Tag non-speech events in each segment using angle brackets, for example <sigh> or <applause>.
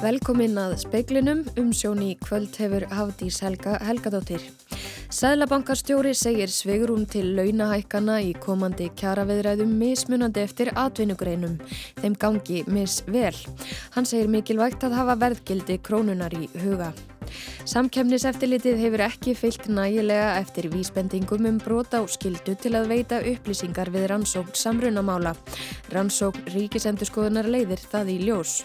Velkomin að speiklinum um sjóni kvöld hefur Hafdís Helga Helgadóttir. Sæðlabankastjóri segir sveigurum til launahækana í komandi kjaraveðræðum mismunandi eftir atvinnugreinum. Þeim gangi misvel. Hann segir mikilvægt að hafa verðgildi krónunar í huga. Samkemniseftilitið hefur ekki fyllt nægilega eftir vísbendingum um brota á skildu til að veita upplýsingar við rannsókn samrunamála. Rannsókn ríkisendurskoðunar leiðir það í ljós.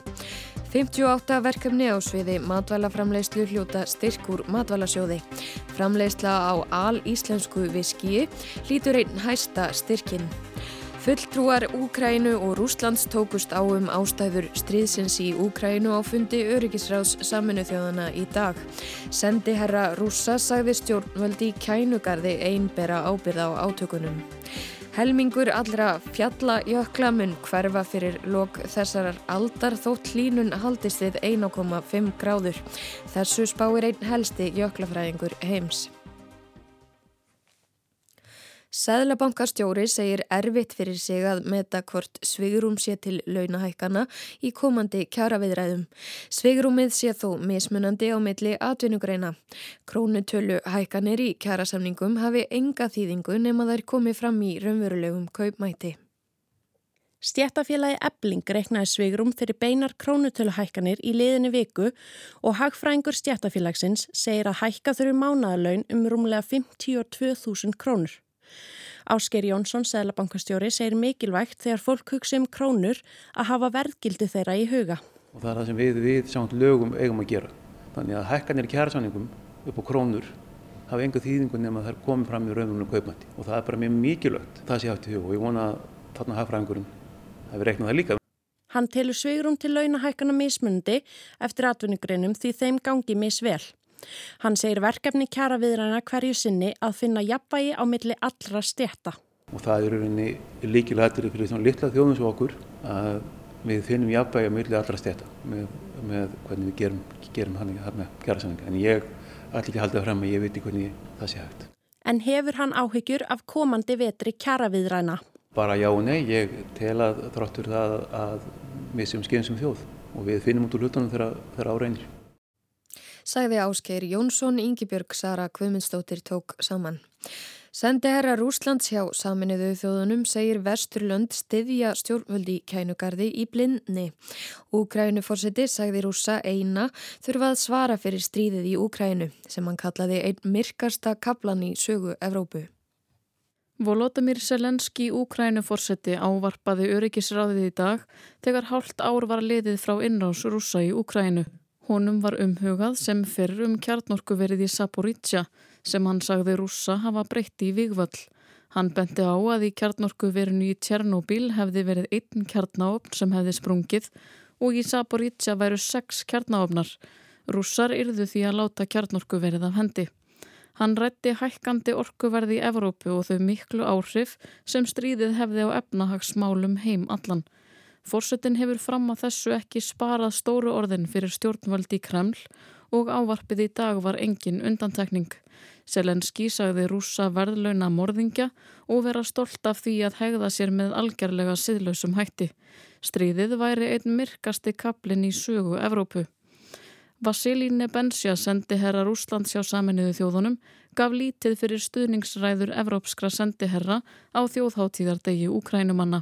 58 verkefni á sviði matvælaframleyslu hljóta styrkur matvælasjóði. Framleysla á al íslensku viski hlítur einn hæsta styrkin. Fulltrúar Úkrænu og Rúslands tókust á um ástæður stríðsins í Úkrænu á fundi Öryggisráðs saminu þjóðana í dag. Sendi herra Rússa sagði stjórnvöldi kænugarði einbera ábyrða á átökunum. Helmingur allra fjallajökla mun hverfa fyrir lok þessarar aldar þótt hlínun haldist við 1,5 gráður. Þessu spáir einn helsti jöklafræðingur heims. Sæðlabankastjóri segir erfitt fyrir sig að meta hvort svigurum sé til launahækana í komandi kjaraviðræðum. Svigurumið sé þó mismunandi á milli atvinnugreina. Krónutölu hækanir í kjarasamningum hafi enga þýðingu nema þær komið fram í raunverulegum kaupmæti. Stjættafélagi Ebling reiknaði svigurum fyrir beinar krónutöluhækkanir í liðinni viku og hagfræðingur stjættafélagsins segir að hækka þurru mánaðalaun um rúmlega 52.000 krónur. Ásker Jónsson, Sæðlabankastjóri, segir mikilvægt þegar fólk hugsa um krónur að hafa verðgildi þeirra í huga. Og það er það sem við, við samt lögum eigum að gera. Þannig að hækkanir kjærarsanningum upp á krónur hafa enga þýðingu nema að það er komið fram í raunum kaupmætti. Og það er bara mjög mikilvægt það sé haft í hug og ég vona að þarna hafðfræðingurinn hefur reiknað það líka. Hann telur svegrum til launahækkana mismundi eftir atvinningreinum því þeim gangi misvel. Hann segir verkefni kjara viðræna hverju sinni að finna jafnvægi á milli allra stjætta. Og það er rauninni líkilættir fyrir svona litla þjóðum svo okkur að við finnum jafnvægi á milli allra stjætta með, með hvernig við gerum, gerum hann með kjara sanninga. En ég ætla ekki að halda það fram að ég viti hvernig það sé hægt. En hefur hann áhyggjur af komandi vetri kjara viðræna? Bara já og nei, ég tel að þráttur það að við sem skeiðum sem þjóð og við finnum út úr hlutunum þegar áreinir sagði Áskeir Jónsson, Íngibjörg Sara Kvömynstóttir tók saman. Sendi herra Rúslands hjá saminuðu þjóðunum segir Vesturlönd stiðja stjórnvöldi kænugarði í blindni. Úkrænufórseti sagði rúsa eina þurfað svara fyrir stríðið í Úkrænu sem hann kallaði einn myrkasta kaplan í sögu Evrópu. Volodymyr Selenski Úkrænufórseti ávarpaði öryggisráðið í dag þegar hálft ár var liðið frá innrás rúsa í Úkrænu. Honum var umhugað sem fyrr um kjarnorkuverið í Saporítsja sem hann sagði rússa hafa breytti í Vigvall. Hann benti á að í kjarnorkuverinu í Tjernobyl hefði verið einn kjarnáopn sem hefði sprungið og í Saporítsja væru sex kjarnáopnar. Rússar yrðu því að láta kjarnorkuverið af hendi. Hann rætti hækkandi orkuverði í Evrópu og þau miklu áhrif sem stríðið hefði á efnahagsmálum heim allan. Fórsetin hefur fram að þessu ekki sparað stóru orðin fyrir stjórnvaldi í Kreml og ávarpið í dag var engin undantekning. Selenski sagði rúsa verðlauna morðingja og vera stolt af því að hegða sér með algjörlega siðlausum hætti. Stríðið væri einn myrkasti kaplinn í sögu Evrópu. Vasilíne Bensja sendi herra Rúslands hjá saminuðu þjóðunum gaf lítið fyrir stuðningsræður evrópskra sendiherra á þjóðháttíðardegi Úkrænumanna.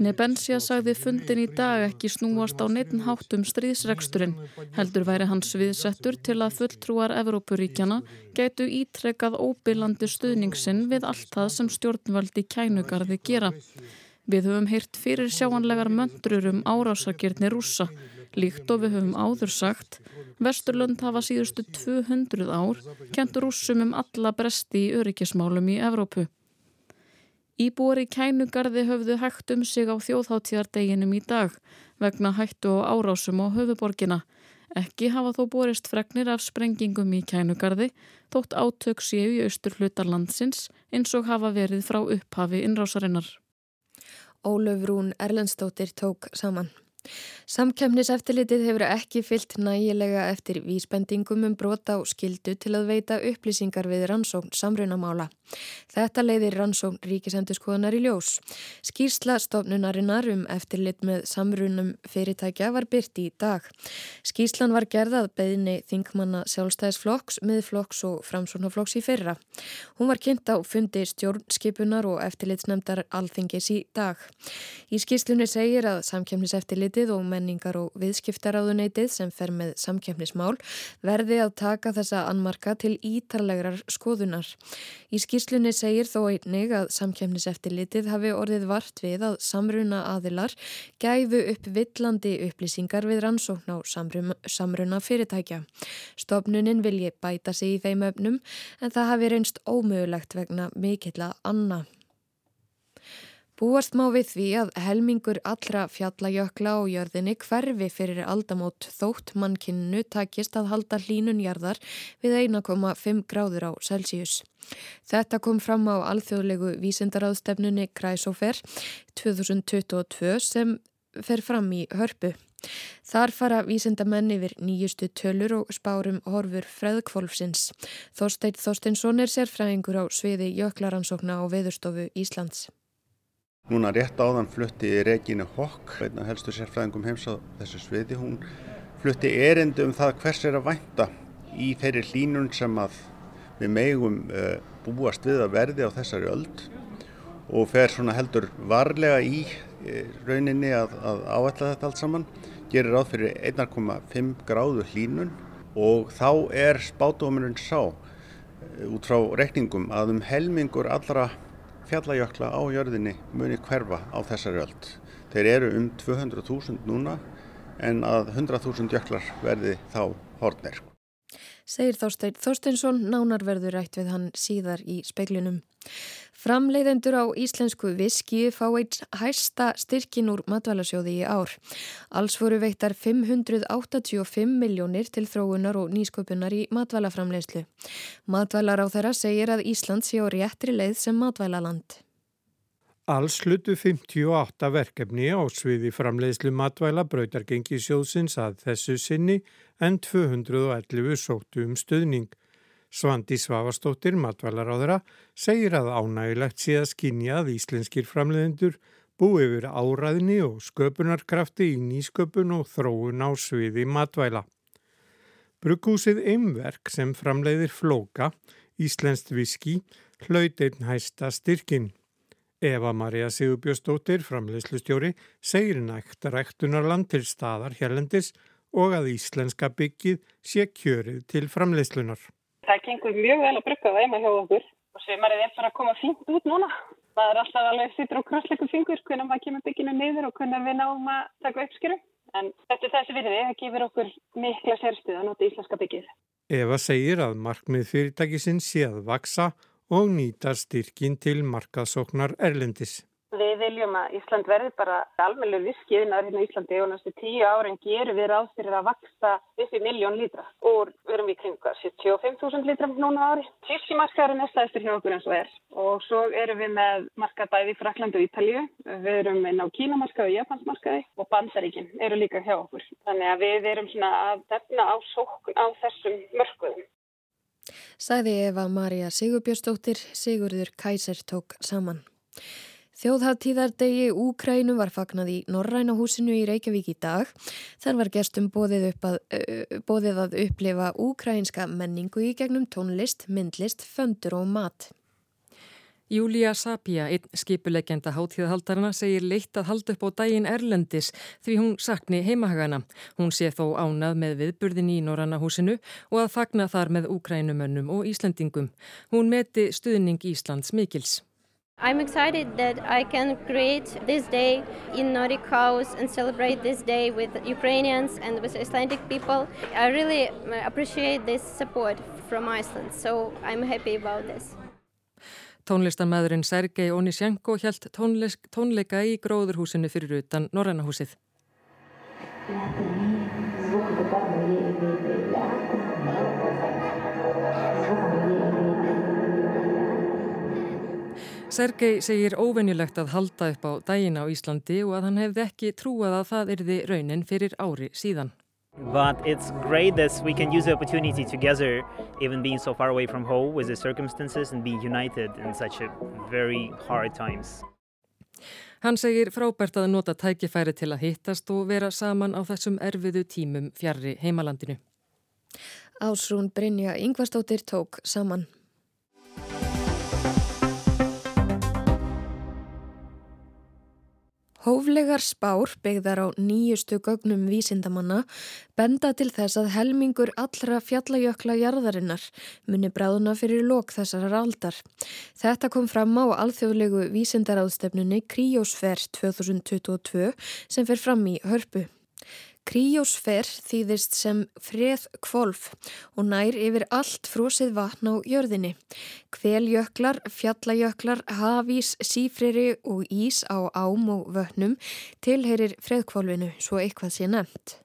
Nebensja sagði fundin í dag ekki snúast á neittn háttum stríðsregsturinn. Heldur væri hans viðsettur til að fulltrúar Evrópuríkjana gætu ítrekað óbyrlandi stuðningsinn við allt það sem stjórnvaldi kænugarði gera. Við höfum heyrt fyrir sjáanlegar möndrur um árásakirni rúsa. Líkt og við höfum áður sagt, Vesturlund hafa síðustu 200 ár kent rúsum um alla bresti í öryggismálum í Evrópu. Íbúar í kænugarði höfðu hægt um sig á þjóðháttíðardeginum í dag vegna hættu og árásum á höfuborgina. Ekki hafa þó borist fregnir af sprengingum í kænugarði þótt átök séu í austur hlutarlandsins eins og hafa verið frá upphafi innrásarinnar. Ólöf Rún Erlendstóttir tók saman. Samkemniseftilitið hefur ekki fyllt nægilega eftir vísbendingum um brota og skildu til að veita upplýsingar við rannsókn samrunamála. Þetta leiðir rannsókn ríkisendurskoðanar í ljós. Skýrsla stofnunarinnar um eftirlit með samrunum fyrirtækja var byrt í dag. Skýrslan var gerðað beðinni þingmanna sjálfstæðisflokks, miðflokks og framsóknarflokks í fyrra. Hún var kynnt á fundi stjórnskipunar og eftirlitsnemdar alþingis í dag. Í skýrslunni segir að samkemniseftilitið og menningar og viðskiptaráðuneytið sem fer með samkjöfnismál verði að taka þessa anmarka til ítarlegar skoðunar. Í skýrslunni segir þó einnig að samkjöfniseftilitið hafi orðið vart við að samruna aðilar gæfu upp villandi upplýsingar við rannsókn á samruna fyrirtækja. Stofnunin vilji bæta sig í þeim öfnum en það hafi reynst ómögulegt vegna mikill að anna. Búast má við því að helmingur allra fjallajökla og jörðinni hverfi fyrir aldamót þótt mannkinnu takist að halda hlínunjarðar við 1,5 gráður á Celsius. Þetta kom fram á alþjóðlegu vísindaráðstefnunni Kræsofer 2022 sem fer fram í hörpu. Þar fara vísindamenn yfir nýjustu tölur og spárum horfur freðkvolfsins. Þorstein Þorsteinsson er sérfræðingur á sviði jöklaransókna og veðurstofu Íslands. Núna rétt áðan flutti Regínu Hokk, einna helstu sérfræðingum heims á þessu sviði. Hún flutti erindu um það hvers er að vænta í þeirri hlínun sem að við megum uh, búast við að verði á þessari öld og fer svona heldur varlega í uh, rauninni að, að áætla þetta allt saman. Gerir ráð fyrir 1,5 gráðu hlínun og þá er spátumurinn sá uh, út frá rekningum að um helmingur allra fjallajökla á jörðinni muni hverfa á þessari öll. Þeir eru um 200.000 núna en að 100.000 jöklar verði þá hortnir. Segir Þorstein Þorsteinsson, nánar verður rætt við hann síðar í speiklinum. Framleiðendur á íslensku viski fá eitt hæsta styrkin úr matvælasjóði í ár. Alls voru veittar 585 miljónir til þróunar og nýsköpunar í matvælaframleiðslu. Matvælar á þeirra segir að Ísland sé á réttri leið sem matvælaland. Alls slutu 58 verkefni á sviði framleiðslu matvæla brautargengi sjóðsins að þessu sinni en 211 sóttu um stöðning. Svandi Svavastóttir, matvælaráðara, segir að ánægilegt sé að skinja að íslenskir framleiðendur búi yfir áræðni og sköpunarkrafti í nýsköpun og þróun á sviði matvæla. Brukkúsið Eimverk sem framleiðir flóka, íslenskt viski, hlaut einn hæsta styrkin. Eva Maria Sigurbjörnsdóttir, framleiðslustjóri, segir nægt ræktunarland til staðar hérlendis og að íslenska byggið sé kjörið til framleiðslunar. Það gengur mjög vel að brugga það heima hjá okkur og semarið er bara að koma fínt út núna. Það er alltaf alveg sýtur á krossleikum fingur hvernig maður kemur bygginu niður og hvernig við náum að taka uppskjöru. En þetta er þessi virði, það gefur okkur mikla sérstuð að nota íslenska byggið. Eva segir að markmið fyrirtækisinn sé að vaksa og nýta styrkin til markaðsóknar Erlendis. Við viljum að Ísland verði bara almeinlega viskiðinar hérna í Íslandi og næstu tíu árin gerum við ráð fyrir að vaksta upp í miljón lítra og við erum í kringa 75.000 lítra núna ári. Tíski markaðurinn er stæðstur hjá okkur eins og er og svo erum við með markaðbæði í Frakland og Ítalju, við erum inn á Kínamarkaði og Japansmarkaði og Bandaríkinn eru líka hjá okkur. Þannig að við erum svona að defna á sókn á þessum mörkuðum. Sæði Eva Maria Sigurbjörnsdóttir, Sigurður Kæser tók saman. Þjóðháttíðardegi Úkrænu var fagnad í Norræna húsinu í Reykjavík í dag. Þar var gestum bóðið, að, bóðið að upplifa úkrænska menningu í gegnum tónlist, myndlist, föndur og mat. Júlia Sapia, einn skipulegjenda hátíðahaldarana, segir leitt að halda upp á daginn Erlendis því hún sakni heimahagana. Hún sé þó ánað með viðburðin í Norræna húsinu og að fagna þar með úkrænumönnum og Íslandingum. Hún meti stuðning Íslands mikils. I'm excited that I can create this day in Nordic House and celebrate this day with Ukrainians and with Icelandic people. I really appreciate this support from Iceland, so I'm happy about this. Tónlistarmæðurinn Sergei Onisjenko held tónleika í gróðurhúsinu fyrir utan Norrannahúsið. Sergei segir óvenjulegt að halda upp á daginn á Íslandi og að hann hefði ekki trúað að það erði raunin fyrir ári síðan. But it's great that we can use the opportunity together, even being so far away from home with the circumstances and being united in such a very hard times. Hann segir frábært að nota tækifæri til að hittast og vera saman á þessum erfiðu tímum fjarrri heimalandinu. Ásrún Brynja Yngvarstóttir tók saman. Hóflegar spár byggðar á nýjustu gögnum vísindamanna benda til þess að helmingur allra fjallajökla jarðarinnar muni bráðuna fyrir lok þessarar aldar. Þetta kom fram á alþjóðlegu vísindaráðstefnunni Kriosfer 2022 sem fer fram í hörpu. Kríósfer þýðist sem freð kvolf og nær yfir allt frósið vatn á jörðinni. Kveljöklar, fjallajöklar, hafís, sífriri og ís á ám og vötnum tilheyrir freðkvolfinu svo eitthvað sé nefnt.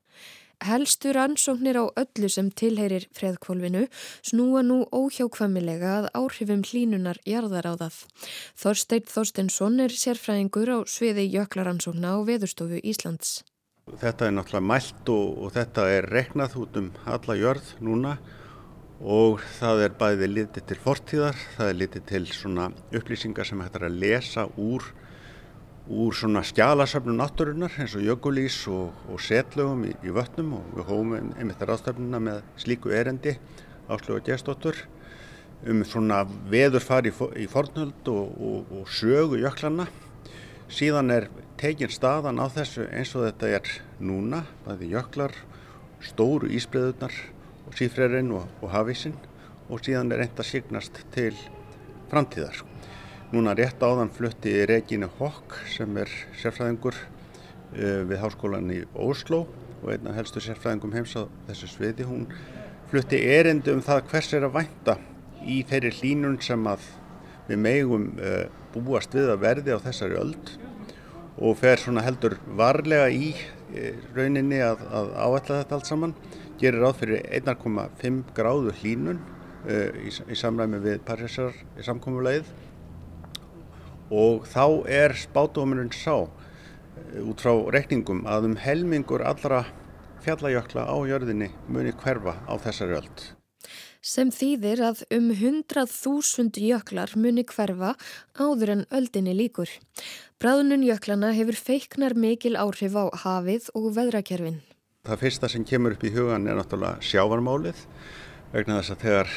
Helstur ansóknir á öllu sem tilheyrir freðkvolfinu snúa nú óhjákvæmilega að áhrifum hlínunar jarðar á það. Þorstein Þorstensson er sérfræðingur á sviði jöklaransókna á Veðurstofu Íslands. Þetta er náttúrulega mælt og, og þetta er reknað út um alla jörð núna og það er bæðið litið til fortíðar, það er litið til svona upplýsingar sem hættar að lesa úr, úr svona skjálasöfnum náttúrunar eins og jökulís og, og setlögum í, í vötnum og við hófum einmitt ráðstöfnuna með slíku erendi áslögu að gestóttur um svona veðurfari í, í fornhöld og, og sögu jöklanna Síðan er tekinn staðan á þessu eins og þetta er núna, bæði jöklar, stóru ísbreðunar og sífrerinn og, og hafísinn og síðan er enda signast til framtíðar. Núna rétt áðan flutti Regínu Hokk sem er sérfræðingur uh, við háskólan í Óslo og einna helstu sérfræðingum heims á þessu sviði. Hún flutti erindi um það hvers er að vænta í þeirri hlínun sem að við megum uh, búast við að verði á þessari öld og fer svona heldur varlega í uh, rauninni að, að áætla þetta allt saman. Gerir ráð fyrir 1,5 gráðu hlínun uh, í, í samræmi við Parísar samkómulegið og þá er spátumurinn sá út frá rekningum að um helmingur allra fjallajökla á jörðinni muni hverfa á þessari öld sem þýðir að um 100.000 jöklar muni hverfa áður en öldinni líkur. Bráðunum jöklana hefur feiknar mikil áhrif á hafið og veðrakerfin. Það fyrsta sem kemur upp í hugan er náttúrulega sjávarmálið vegna þess að þegar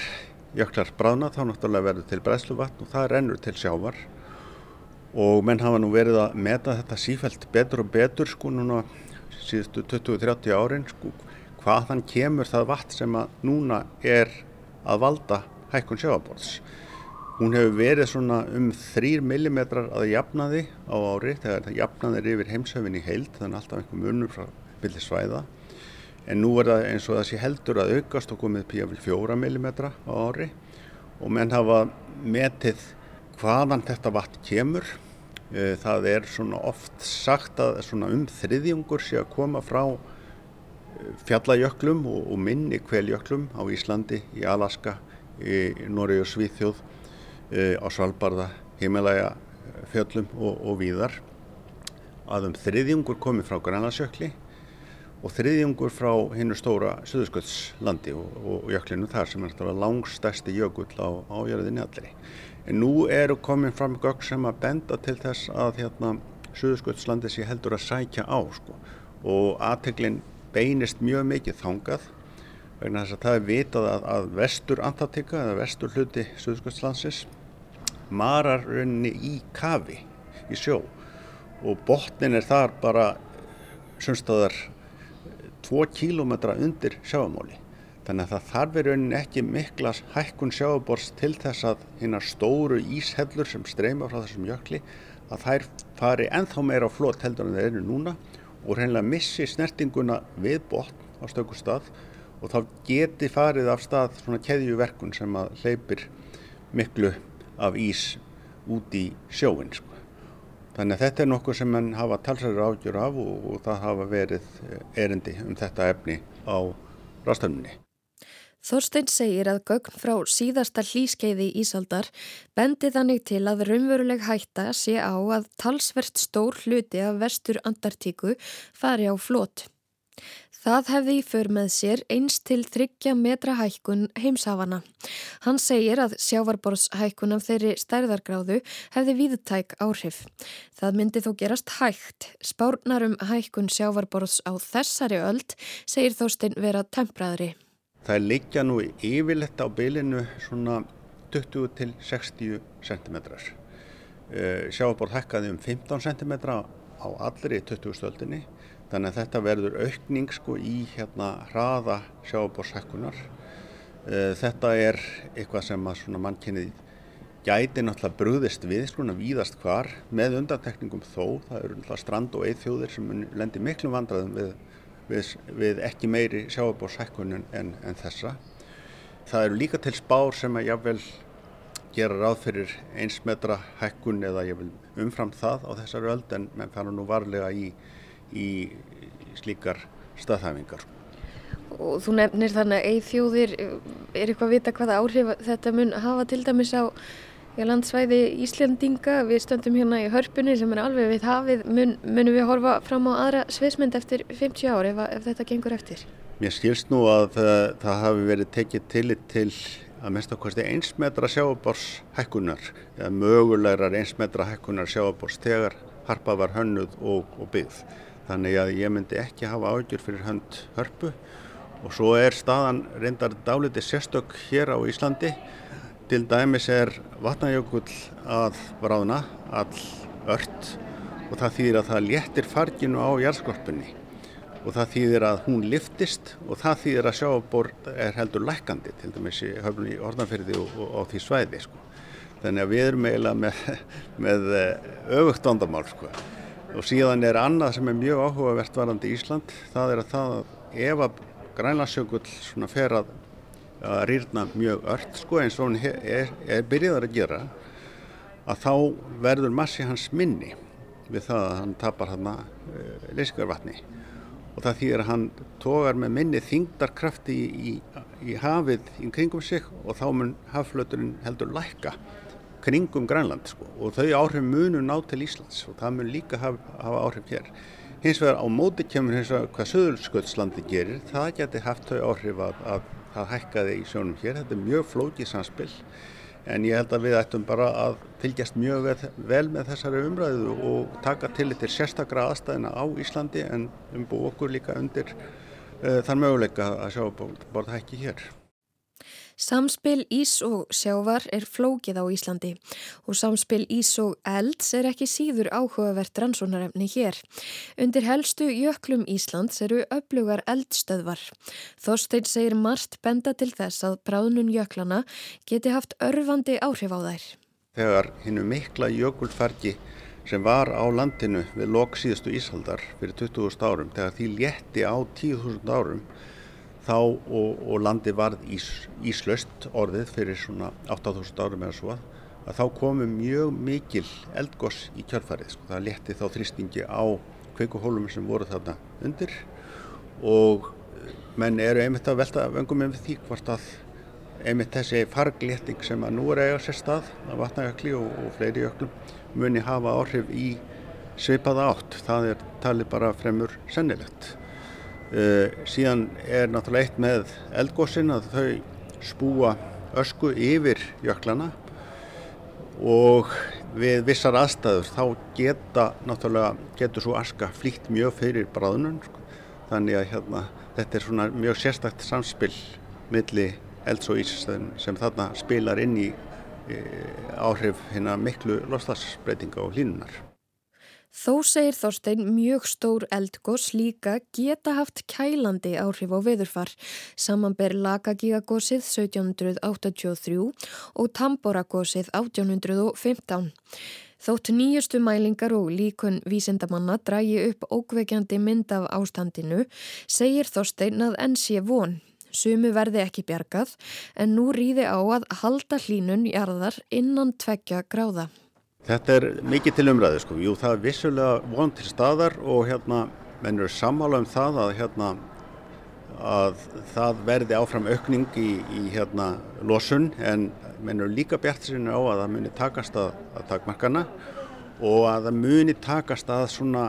jöklar bráðna þá náttúrulega verður til bræðsluvatn og það rennur til sjávar og menn hafa nú verið að meta þetta sífælt betur og betur sko núna síðustu 20-30 árin sko hvaðan kemur það vatn sem að núna er að valda hækkun sjáaborðs. Hún hefur verið svona um 3 mm að jafnaði á ári þegar það jafnaðir yfir heimsöfin í heild þannig alltaf einhver munur frá bylli svæða en nú er það eins og það sé heldur að aukast og komið píafil 4 mm á ári og menn hafa metið hvaðan þetta vatn kemur. Eh, það er svona oft sagt að svona um þriðjungur sé að koma frá fjallajöklum og, minni kveljöklum á Íslandi, í Alaska, í Noregi og Svíþjóð, e, á Svalbardha, Himalæja fjöllum og, og víðar. Að um þriðjungur komi frá Grænlandsjökli og þriðjungur frá hinnu stóra Suðurskölds-landi og, og jöklinu þar sem er langstæsti jökull á, á jörðinni allri. En nú eru komin fram gögg sem að benda til þess að hérna, Suðurskölds-landi sé heldur að sækja á sko. og aðteglinn beinist mjög mikið þangað vegna þess að það er vitað að, að vestur Antartika eða vestur hluti Suðskjöldslandsins marar rauninni í kafi í sjó. Og botnin er þar bara sumstaðar 2 km undir sjáamóli þannig að það þarf í rauninni ekki mikla hækkun sjáabors til þess að hérna stóru íshellur sem streyma frá þessum jökli að þær fari enþá meira á flott heldur en þeir eru núna og reynilega missi snertinguna við botn á stöku stað og þá geti farið af stað svona keðjuverkun sem að hleypir miklu af ís út í sjóin. Sko. Þannig að þetta er nokkuð sem mann hafa talsæður ágjur af og, og það hafa verið erindi um þetta efni á rástöfninni. Þorstein segir að gögn frá síðasta hlýskeiði Ísaldar bendi þannig til að raunveruleg hætta sé á að talsvert stór hluti af vestur Antartíku fari á flót. Það hefði í för með sér eins til þryggja metra hækkun heimsafana. Hann segir að sjávarborshækkun af þeirri stærðargráðu hefði viðtæk áhrif. Það myndi þó gerast hægt. Spárnarum hækkun sjávarborðs á þessari öld segir Þorstein vera tempraðri. Það liggja nú yfirleitt á bylinu svona 20 til 60 cm. Sjáaborð hækkaði um 15 cm á allri 20 stöldinni þannig að þetta verður aukning sko í hérna hraða sjáaborðshækkunar. Eh, þetta er eitthvað sem að mannkynnið gæti náttúrulega brúðist við svona víðast hvar með undantekningum þó. Það eru náttúrulega strand og eithjóðir sem lendir miklu vandraðum við við, við ekki meiri sjáabórshækkunum en, en þessa. Það eru líka til spár sem að jáfnvel gera ráð fyrir eins metra hækkun eða jáfnvel umfram það á þessari öld en menn fara nú varlega í, í slíkar staðhæfingar. Og þú nefnir þannig að eithjóðir, er eitthvað að vita hvaða áhrif þetta mun hafa til dæmis á landsvæði Íslandinga. Við stöndum hérna í hörpunni sem er alveg við hafið. Mun, munum við horfa fram á aðra sviðsmynd eftir 50 ár ef, ef þetta gengur eftir? Mér skilst nú að það, það hafi verið tekið tillit til að mest ákvæmst einsmetra sjáabórshækkunar eða mögulegar einsmetra hækkunar sjáabórs þegar harpa var hönnuð og, og byggð. Þannig að ég myndi ekki hafa ágjur fyrir hönd hörpu og svo er staðan reyndar dáliti sérstök hér á Íslandi Til dæmis er vatnajökull að bráðna all ört og það þýðir að það léttir farginu á jarðskorpunni og það þýðir að hún liftist og það þýðir að sjáabord er heldur lækandi til dæmis í höfnum í orðanferði og, og á því svæði sko. Þannig að við erum eiginlega með, <laughs> með eh, öfugt vandamál sko. Og síðan er annað sem er mjög áhugavert varandi í Ísland, það er að það ef að grænlandsjökull fer að að rýrna mjög ört sko eins og hann er, er byrjaðar að gera að þá verður massi hans minni við það að hann tapar hann eh, leyskarvatni og það þýðir að hann tógar með minni þingdarkrafti í, í, í hafið í kringum sig og þá mun hafflöturinn heldur lækka kringum Grænland sko og þau áhrif munu ná til Íslands og það mun líka hafa, hafa áhrif hér. Hins vegar á móti kemur hins vegar hvað Suðursköldslandi gerir, það geti haft þau áhrif að, að það hækkaði í sjónum hér. Þetta er mjög flókið samspill en ég held að við ættum bara að fylgjast mjög vel með þessari umræðu og taka til þetta sérstakra aðstæðina á Íslandi en umbú okkur líka undir uh, þann möguleika að sjá borða hækki hér. Samspil ís og sjávar er flókið á Íslandi og samspil ís og elds er ekki síður áhugavert rannsónarefni hér. Undir helstu jöklum Íslands eru öflugar eldstöðvar. Þorstein segir margt benda til þess að bráðnun jöklana geti haft örfandi áhrif á þær. Þegar hinnu mikla jökulfergi sem var á landinu við lok síðustu íshaldar fyrir 20.000 árum, þegar því létti á 10.000 árum þá og, og landi varð ís, íslöst orðið fyrir svona 8000 árum eða svo að þá komu mjög mikil eldgoss í kjörfarið sko. það leti þá þrýstingi á kveikuhólum sem voru þarna undir og menn eru einmitt að velta vöngum með því hvort að einmitt þessi farglétting sem að nú er eiga sér stað að vatnajökli og, og fleiri jöklum muni hafa áhrif í sveipaða átt það er talið bara fremur sennilegt síðan er náttúrulega eitt með eldgósin að þau spúa ösku yfir jöklana og við vissar aðstæður þá geta náttúrulega getur svo aska flýtt mjög fyrir bráðunum sko. þannig að hérna, þetta er svona mjög sérstakt samspill milli elds og ís sem þarna spilar inn í e, áhrif hérna miklu loslasbreytinga og hlínunar. Þó segir Þorstein mjög stór eldgós líka geta haft kælandi áhrif á veðurfar. Samanber Lagagígagósið 1783 og Tamboragósið 1815. Þótt nýjustu mælingar og líkun vísindamanna drægi upp ókveikjandi mynd af ástandinu, segir Þorstein að enn sé von. Sumu verði ekki bjargað en nú rýði á að halda hlínun jarðar innan tvekja gráða. Þetta er mikið til umræðu sko. Jú, það er vissulega von til staðar og hérna, menn eru sammála um það að hérna að það verði áfram aukning í, í hérna losun en mennur líka bjart sinni á að það muni takast að, að takmarkana og að það muni takast að svona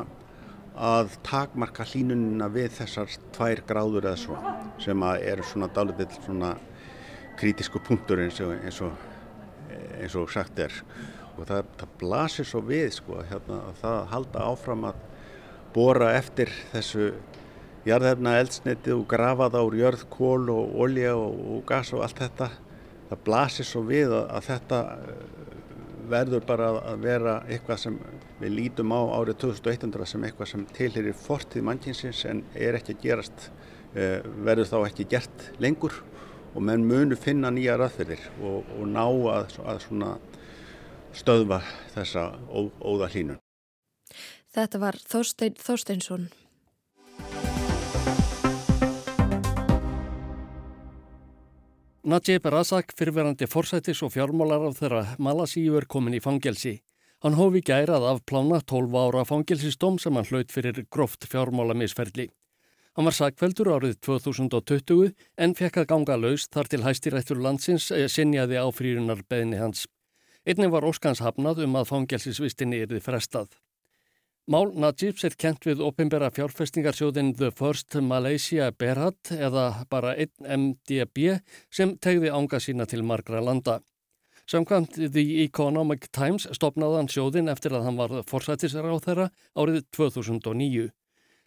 að takmarka hlínunina við þessar tvær gráður eða svo sem að eru svona dálitill svona kritísku punktur eins og, eins og, eins og sagt er og það, það blasir svo við sko hérna, að það halda áfram að bóra eftir þessu jarðefna eldsneti og grafa það úr jörð, kól og olja og, og gas og allt þetta. Það blasir svo við að, að þetta verður bara að vera eitthvað sem við lítum á árið 2100 sem eitthvað sem tilherir fortið mannkynsins en er ekki að gerast, eh, verður þá ekki gert lengur og menn munu finna nýja raðferðir og, og ná að, að stöðva þessa ó, óða hlínun. Þetta var Þorstein Þorsteinsson. Najib Razak, fyrverandi forsættis og fjármálar af þeirra Malasíu er komin í fangelsi. Hann hófi gærað af plána 12 ára fangelsistóm sem hann hlaut fyrir gróft fjármálamisferli. Hann var sagveldur árið 2020 en fekk að ganga laus þar til hæstirættur landsins eh, sinjaði áfrýrunar beðni hans. Einnig var Óskans hafnað um að fangelsisvistinni erði frestað. Mál Najibs er kent við opimbera fjárfestingarsjóðin The First Malaysia Berhad eða bara 1MDB sem tegði ánga sína til margra landa. Samkvæmt The Economic Times stopnaði hann sjóðin eftir að hann var forsættisar á þeirra árið 2009.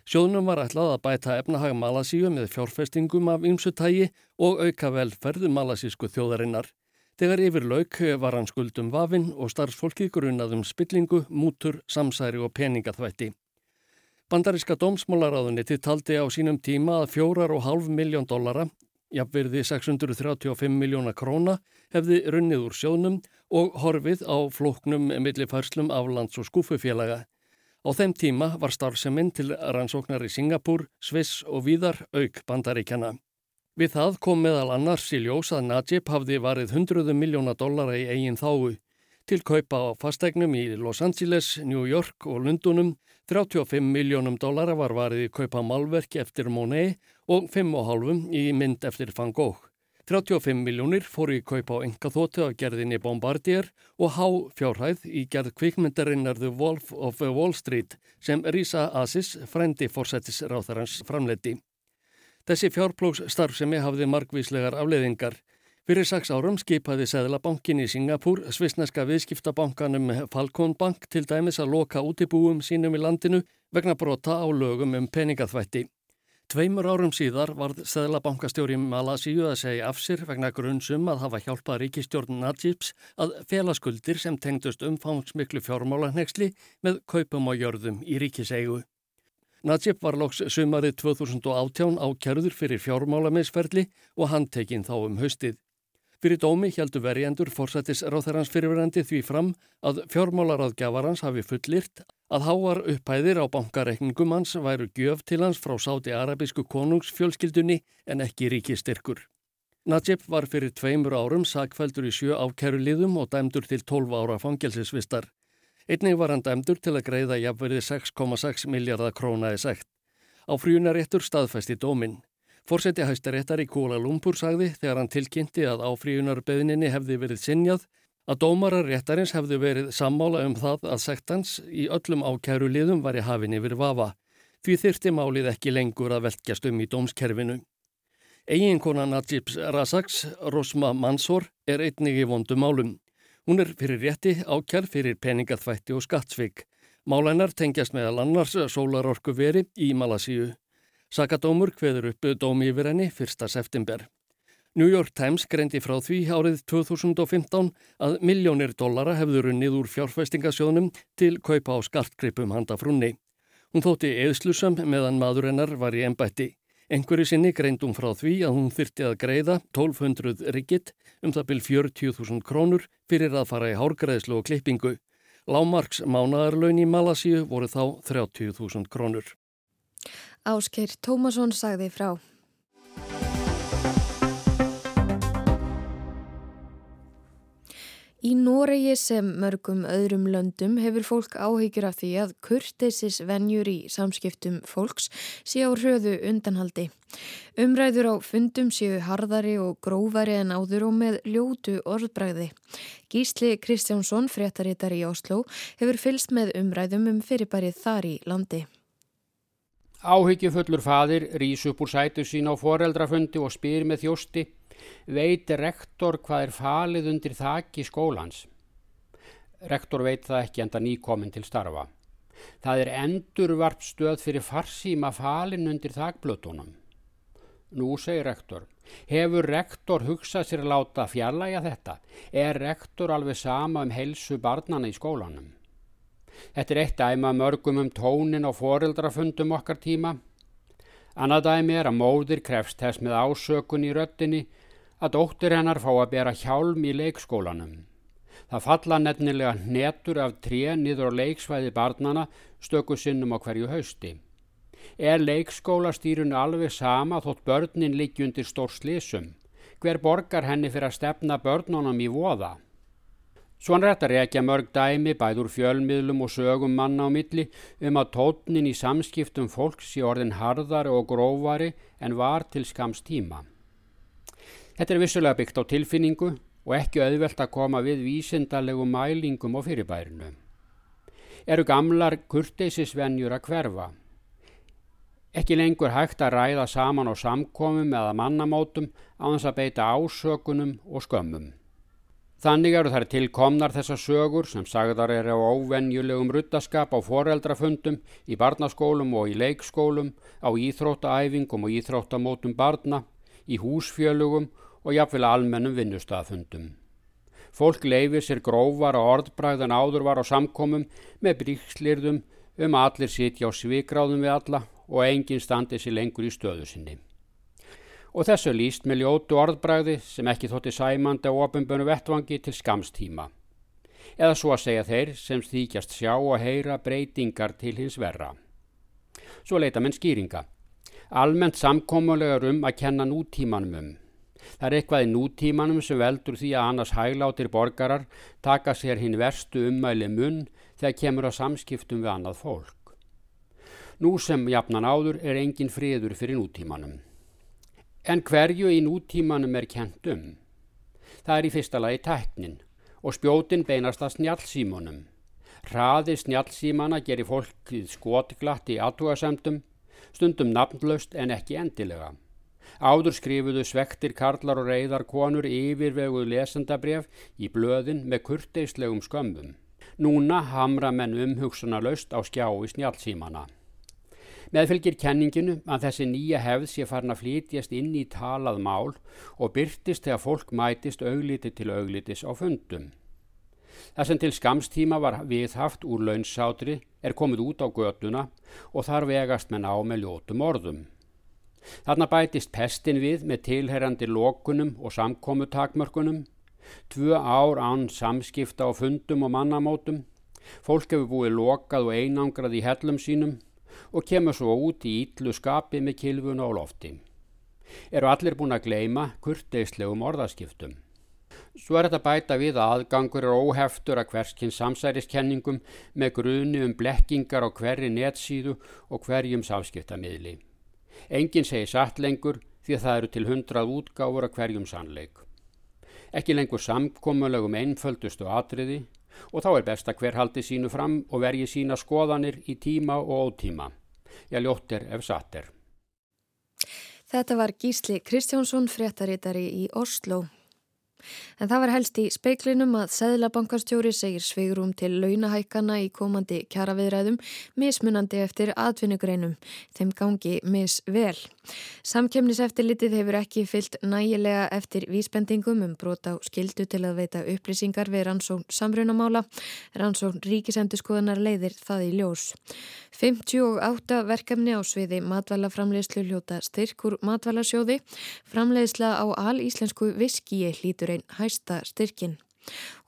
Sjóðnum var ætlað að bæta efnahag Malasíu með fjárfestingum af ymsutægi og auka velferð malasísku þjóðarinnar. Þegar yfir lauk var hann skuldum vafinn og starfsfólki grunnaðum spillingu, mútur, samsæri og peningaþvætti. Bandariska dómsmólaráðuniti taldi á sínum tíma að fjórar og hálf miljón dollara, jafnverði 635 miljóna króna, hefði runnið úr sjónum og horfið á flóknum millifærslum af lands- og skúfufélaga. Á þeim tíma var starfseminn til rannsóknar í Singapúr, Sviss og víðar auk bandaríkjana. Við það kom meðal annars í ljós að Najib hafði varið hundruðu miljóna dollara í eigin þáu til kaupa á fastegnum í Los Angeles, New York og Lundunum. 35 miljónum dollara var varið í kaupa málverki eftir Monet og 5,5 í mynd eftir Van Gogh. 35 miljónir fóru í kaupa á engaþótu af gerðinni Bombardier og há fjárhæð í gerð kvikmyndarinnar The Wolf of Wall Street sem Risa Asis, frendi fórsættisráþarans, framleiti. Þessi fjárplóksstarfsemi hafði margvíslegar afleiðingar. Fyrir sex árum skipaði Sæðlabankin í Singapúr svisneska viðskiptabankanum Falcon Bank til dæmis að loka útibúum sínum í landinu vegna brota á lögum um peningaþvætti. Tveimur árum síðar varð Sæðlabankastjóri Malasíu að segja af sér vegna grunnsum að hafa hjálpað ríkistjórn Najibs að félagskuldir sem tengdust umfangsmiklu fjármálaneksli með kaupum á jörðum í ríkiseigu. Najib var loks sumarið 2018 ákjörður fyrir fjármálamisferli og handtekinn þá um haustið. Fyrir dómi heldur verjendur fórsættis ráþærans fyrirverandi því fram að fjármálaráðgjafarans hafi fullirt að háar upphæðir á bankareikningum hans væru gjöf til hans frá sáti arabísku konungsfjölskyldunni en ekki ríkistyrkur. Najib var fyrir tveimur árum sakfældur í sjö ákæruliðum og dæmdur til 12 ára fangelsisvistar. Einnig var hann dæmdur til að greiða jafnverði 6,6 miljardar króna í sekt. Á fríunaréttur staðfæsti dóminn. Fórseti hæstaréttar í Kuala Lumpur sagði þegar hann tilkynnti að áfríunarbeðninni hefði verið sinjað að dómarar réttarins hefði verið sammála um það að sektans í öllum ákæru liðum var í hafinn yfir vafa. Því þyrti málið ekki lengur að velkjast um í dómskerfinu. Eginkona Najibs Razaks, Rosma Mansor, er einnig í vondu málum. Hún er fyrir rétti ákjær fyrir peningaþvætti og skattsvig. Málænar tengjast meðal annars sólarorku veri í Malasíu. Sakadómur hveður upp dómi yfir henni 1. september. New York Times greindi frá því árið 2015 að miljónir dollara hefður unnið úr fjárfestingasjónum til kaupa á skartgripum handa frunni. Hún þótti eðslusam meðan maður hennar var í ennbætti. Engur í sinni greindum frá því að hún þyrti að greiða 1200 riggit um það byrj 40.000 krónur fyrir að fara í hárgreðslu og klippingu. Lámarks mánadarlaun í Malasíu voru þá 30.000 krónur. Áskeir Tómasson sagði frá. Í Noregi sem mörgum öðrum löndum hefur fólk áhyggjur af því að kurteisis venjur í samskiptum fólks sé á hröðu undanhaldi. Umræður á fundum séu harðari og grófari en áður og með ljótu orðbræði. Gísli Kristjánsson, fréttarittar í Oslo, hefur fylst með umræðum um fyrirbærið þar í landi. Áhyggjufullur fadir rýs upp úr sætu sín á foreldrafundi og spyr með þjósti Veit rektor hvað er falið undir þakki skólans? Rektor veit það ekki enda nýkomin til starfa. Það er endurvarpstöð fyrir farsíma falin undir þakblötunum. Nú segir rektor, hefur rektor hugsað sér að láta fjarlæga þetta? Er rektor alveg sama um helsu barnana í skólanum? Þetta er eitt dæma mörgum um tónin á foreldrafundum okkar tíma. Annað dæmi er að móðir krefst þess með ásökun í röttinni að dóttir hennar fá að bera hjálm í leikskólanum. Það falla nefnilega netur af tré niður á leiksvæði barnana stöku sinnum á hverju hausti. Er leikskólastýrun alveg sama þótt börnin liggi undir stór slísum? Hver borgar henni fyrir að stefna börnunum í voða? Svon réttar ekki að mörg dæmi bæður fjölmiðlum og sögum manna á milli um að tótnin í samskiptum fólks í orðin harðari og grófari en var til skams tíma. Þetta er vissulega byggt á tilfinningu og ekki auðvelt að koma við vísindalegu mælingum og fyrirbærinu. Eru gamlar kurteisisvenjur að hverfa? Ekki lengur hægt að ræða saman á samkomum eða mannamótum á þess að beita ásökunum og skömmum. Þannig eru þær tilkomnar þessar sögur sem sagðar er á óvenjulegum ruttaskap á foreldrafundum, í barnaskólum og í leikskólum, á íþróttaæfingum og íþróttamótum barna, í húsfjölugum og jafnvel almennum vinnustafundum. Fólk leifir sér grófar á orðbræð en áður var á samkomum með bríkslirðum um að allir sitja á svikráðum við alla og enginn standi sér lengur í stöðu sinni. Og þessu líst með ljótu orðbræði sem ekki þótti sæmandi á ofinbönu vettvangi til skamstíma. Eða svo að segja þeir sem þýkjast sjá og heyra breytingar til hins verra. Svo leita menn skýringa. Almennt samkómulegar um að kenna nútímanum um. Það er eitthvað í nútímanum sem veldur því að annars hæglátir borgarar taka sér hinn verstu ummæli munn þegar kemur á samskiptum við annað fólk. Nú sem jafnan áður er engin friður fyrir nútímanum. En hverju í nútímanum er kent um? Það er í fyrsta lagi tæknin og spjótin beinast að snjálfsímunum. Hraði snjálfsímana gerir fólkið skotglatt í aðtúasemdum, stundum nafnlaust en ekki endilega. Áður skrifuðu svektir karlar og reyðar konur yfirveguð lesendabref í blöðin með kurteislegum skömmum. Núna hamra menn umhugsuna laust á skjá í snjálfsímana. Meðfylgir kenninginu að þessi nýja hefð sé farin að flytjast inn í talað mál og byrtist þegar fólk mætist augliti til auglitis á fundum. Það sem til skamstíma var viðhaft úr launsátri er komið út á göduna og þar vegast menn á með ljótum orðum. Þarna bætist pestin við með tilherrandi lokunum og samkomutakmörkunum, tvö ár án samskipta á fundum og mannamótum, fólk hefur búið lokað og einangrað í hellum sínum og kemur svo út í ítlu skapi með kilvuna og lofti. Eru allir búin að gleima kurteislegum orðaskiptum. Svo er þetta bæta við að aðgangur er óheftur að hverskinn samsæriskenningum með gruni um blekkingar á hverri netsíðu og hverjum sáskiptamiðli. Engin segir satt lengur því að það eru til hundrað útgáfur að hverjum sannleik. Ekki lengur samkomulegum einföldustu atriði og þá er best að hver haldi sínu fram og vergi sína skoðanir í tíma og ótíma. Já, ljótt er ef satt er. Þetta var Gísli Kristjánsson, fréttaritari í Oslo. En það var helst í speiklinum að Sæðlabankarstjóri segir sveigrum til launahækana í komandi kjaraviðræðum mismunandi eftir atvinnugreinum, þeim gangi misvel. Samkemniseftirlitið hefur ekki fyllt nægilega eftir vísbendingum um brot á skildu til að veita upplýsingar við rannsón samrunamála. Rannsón ríkisendurskoðanar leiðir það í ljós. 58 verkefni á sviði matvælaframleyslu hljóta styrkur matvælasjóði, framleiðsla á al íslensku viski hlítur einn hæsta styrkin.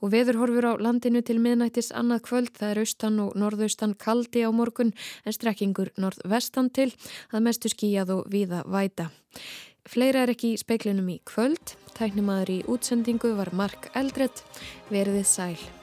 Og veður horfur á landinu til miðnættis annað kvöld, það er austan og norðaustan kaldi á morgun en strekkingur norðvestan til að mestu skíjað og víða væta. Fleira er ekki í speiklinum í kvöld. Tæknimaður í útsendingu var Mark Eldredd. Verðið sæl.